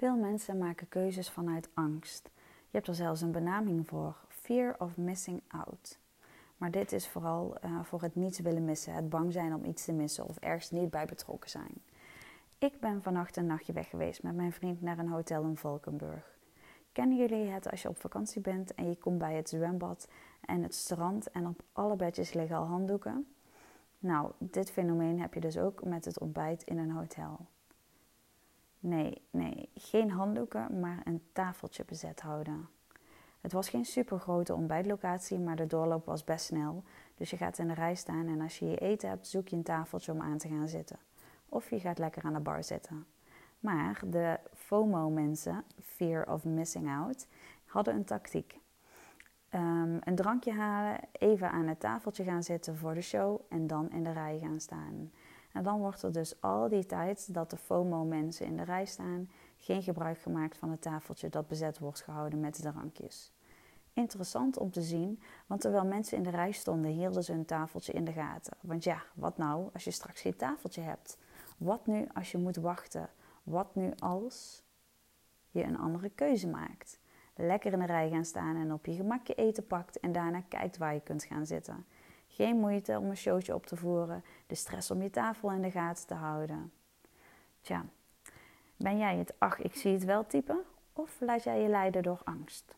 Veel mensen maken keuzes vanuit angst. Je hebt er zelfs een benaming voor: fear of missing out. Maar dit is vooral uh, voor het niets willen missen, het bang zijn om iets te missen of ergens niet bij betrokken zijn. Ik ben vannacht een nachtje weg geweest met mijn vriend naar een hotel in Valkenburg. Kennen jullie het als je op vakantie bent en je komt bij het zwembad en het strand en op alle bedjes liggen al handdoeken? Nou, dit fenomeen heb je dus ook met het ontbijt in een hotel. Nee, nee, geen handdoeken, maar een tafeltje bezet houden. Het was geen supergrote ontbijtlocatie, maar de doorloop was best snel. Dus je gaat in de rij staan en als je je eten hebt, zoek je een tafeltje om aan te gaan zitten. Of je gaat lekker aan de bar zitten. Maar de FOMO-mensen, Fear of Missing Out, hadden een tactiek. Ehm, een drankje halen, even aan het tafeltje gaan zitten voor de show en dan in de rij gaan staan. En dan wordt er dus al die tijd dat de FOMO-mensen in de rij staan, geen gebruik gemaakt van het tafeltje dat bezet wordt gehouden met de drankjes. Interessant om te zien, want terwijl mensen in de rij stonden, hielden ze hun tafeltje in de gaten. Want ja, wat nou als je straks geen tafeltje hebt? Wat nu als je moet wachten? Wat nu als je een andere keuze maakt? Lekker in de rij gaan staan en op je gemak je eten pakt en daarna kijkt waar je kunt gaan zitten. Geen moeite om een showtje op te voeren, de stress om je tafel in de gaten te houden. Tja, ben jij het ach, ik zie het wel type? Of laat jij je leiden door angst?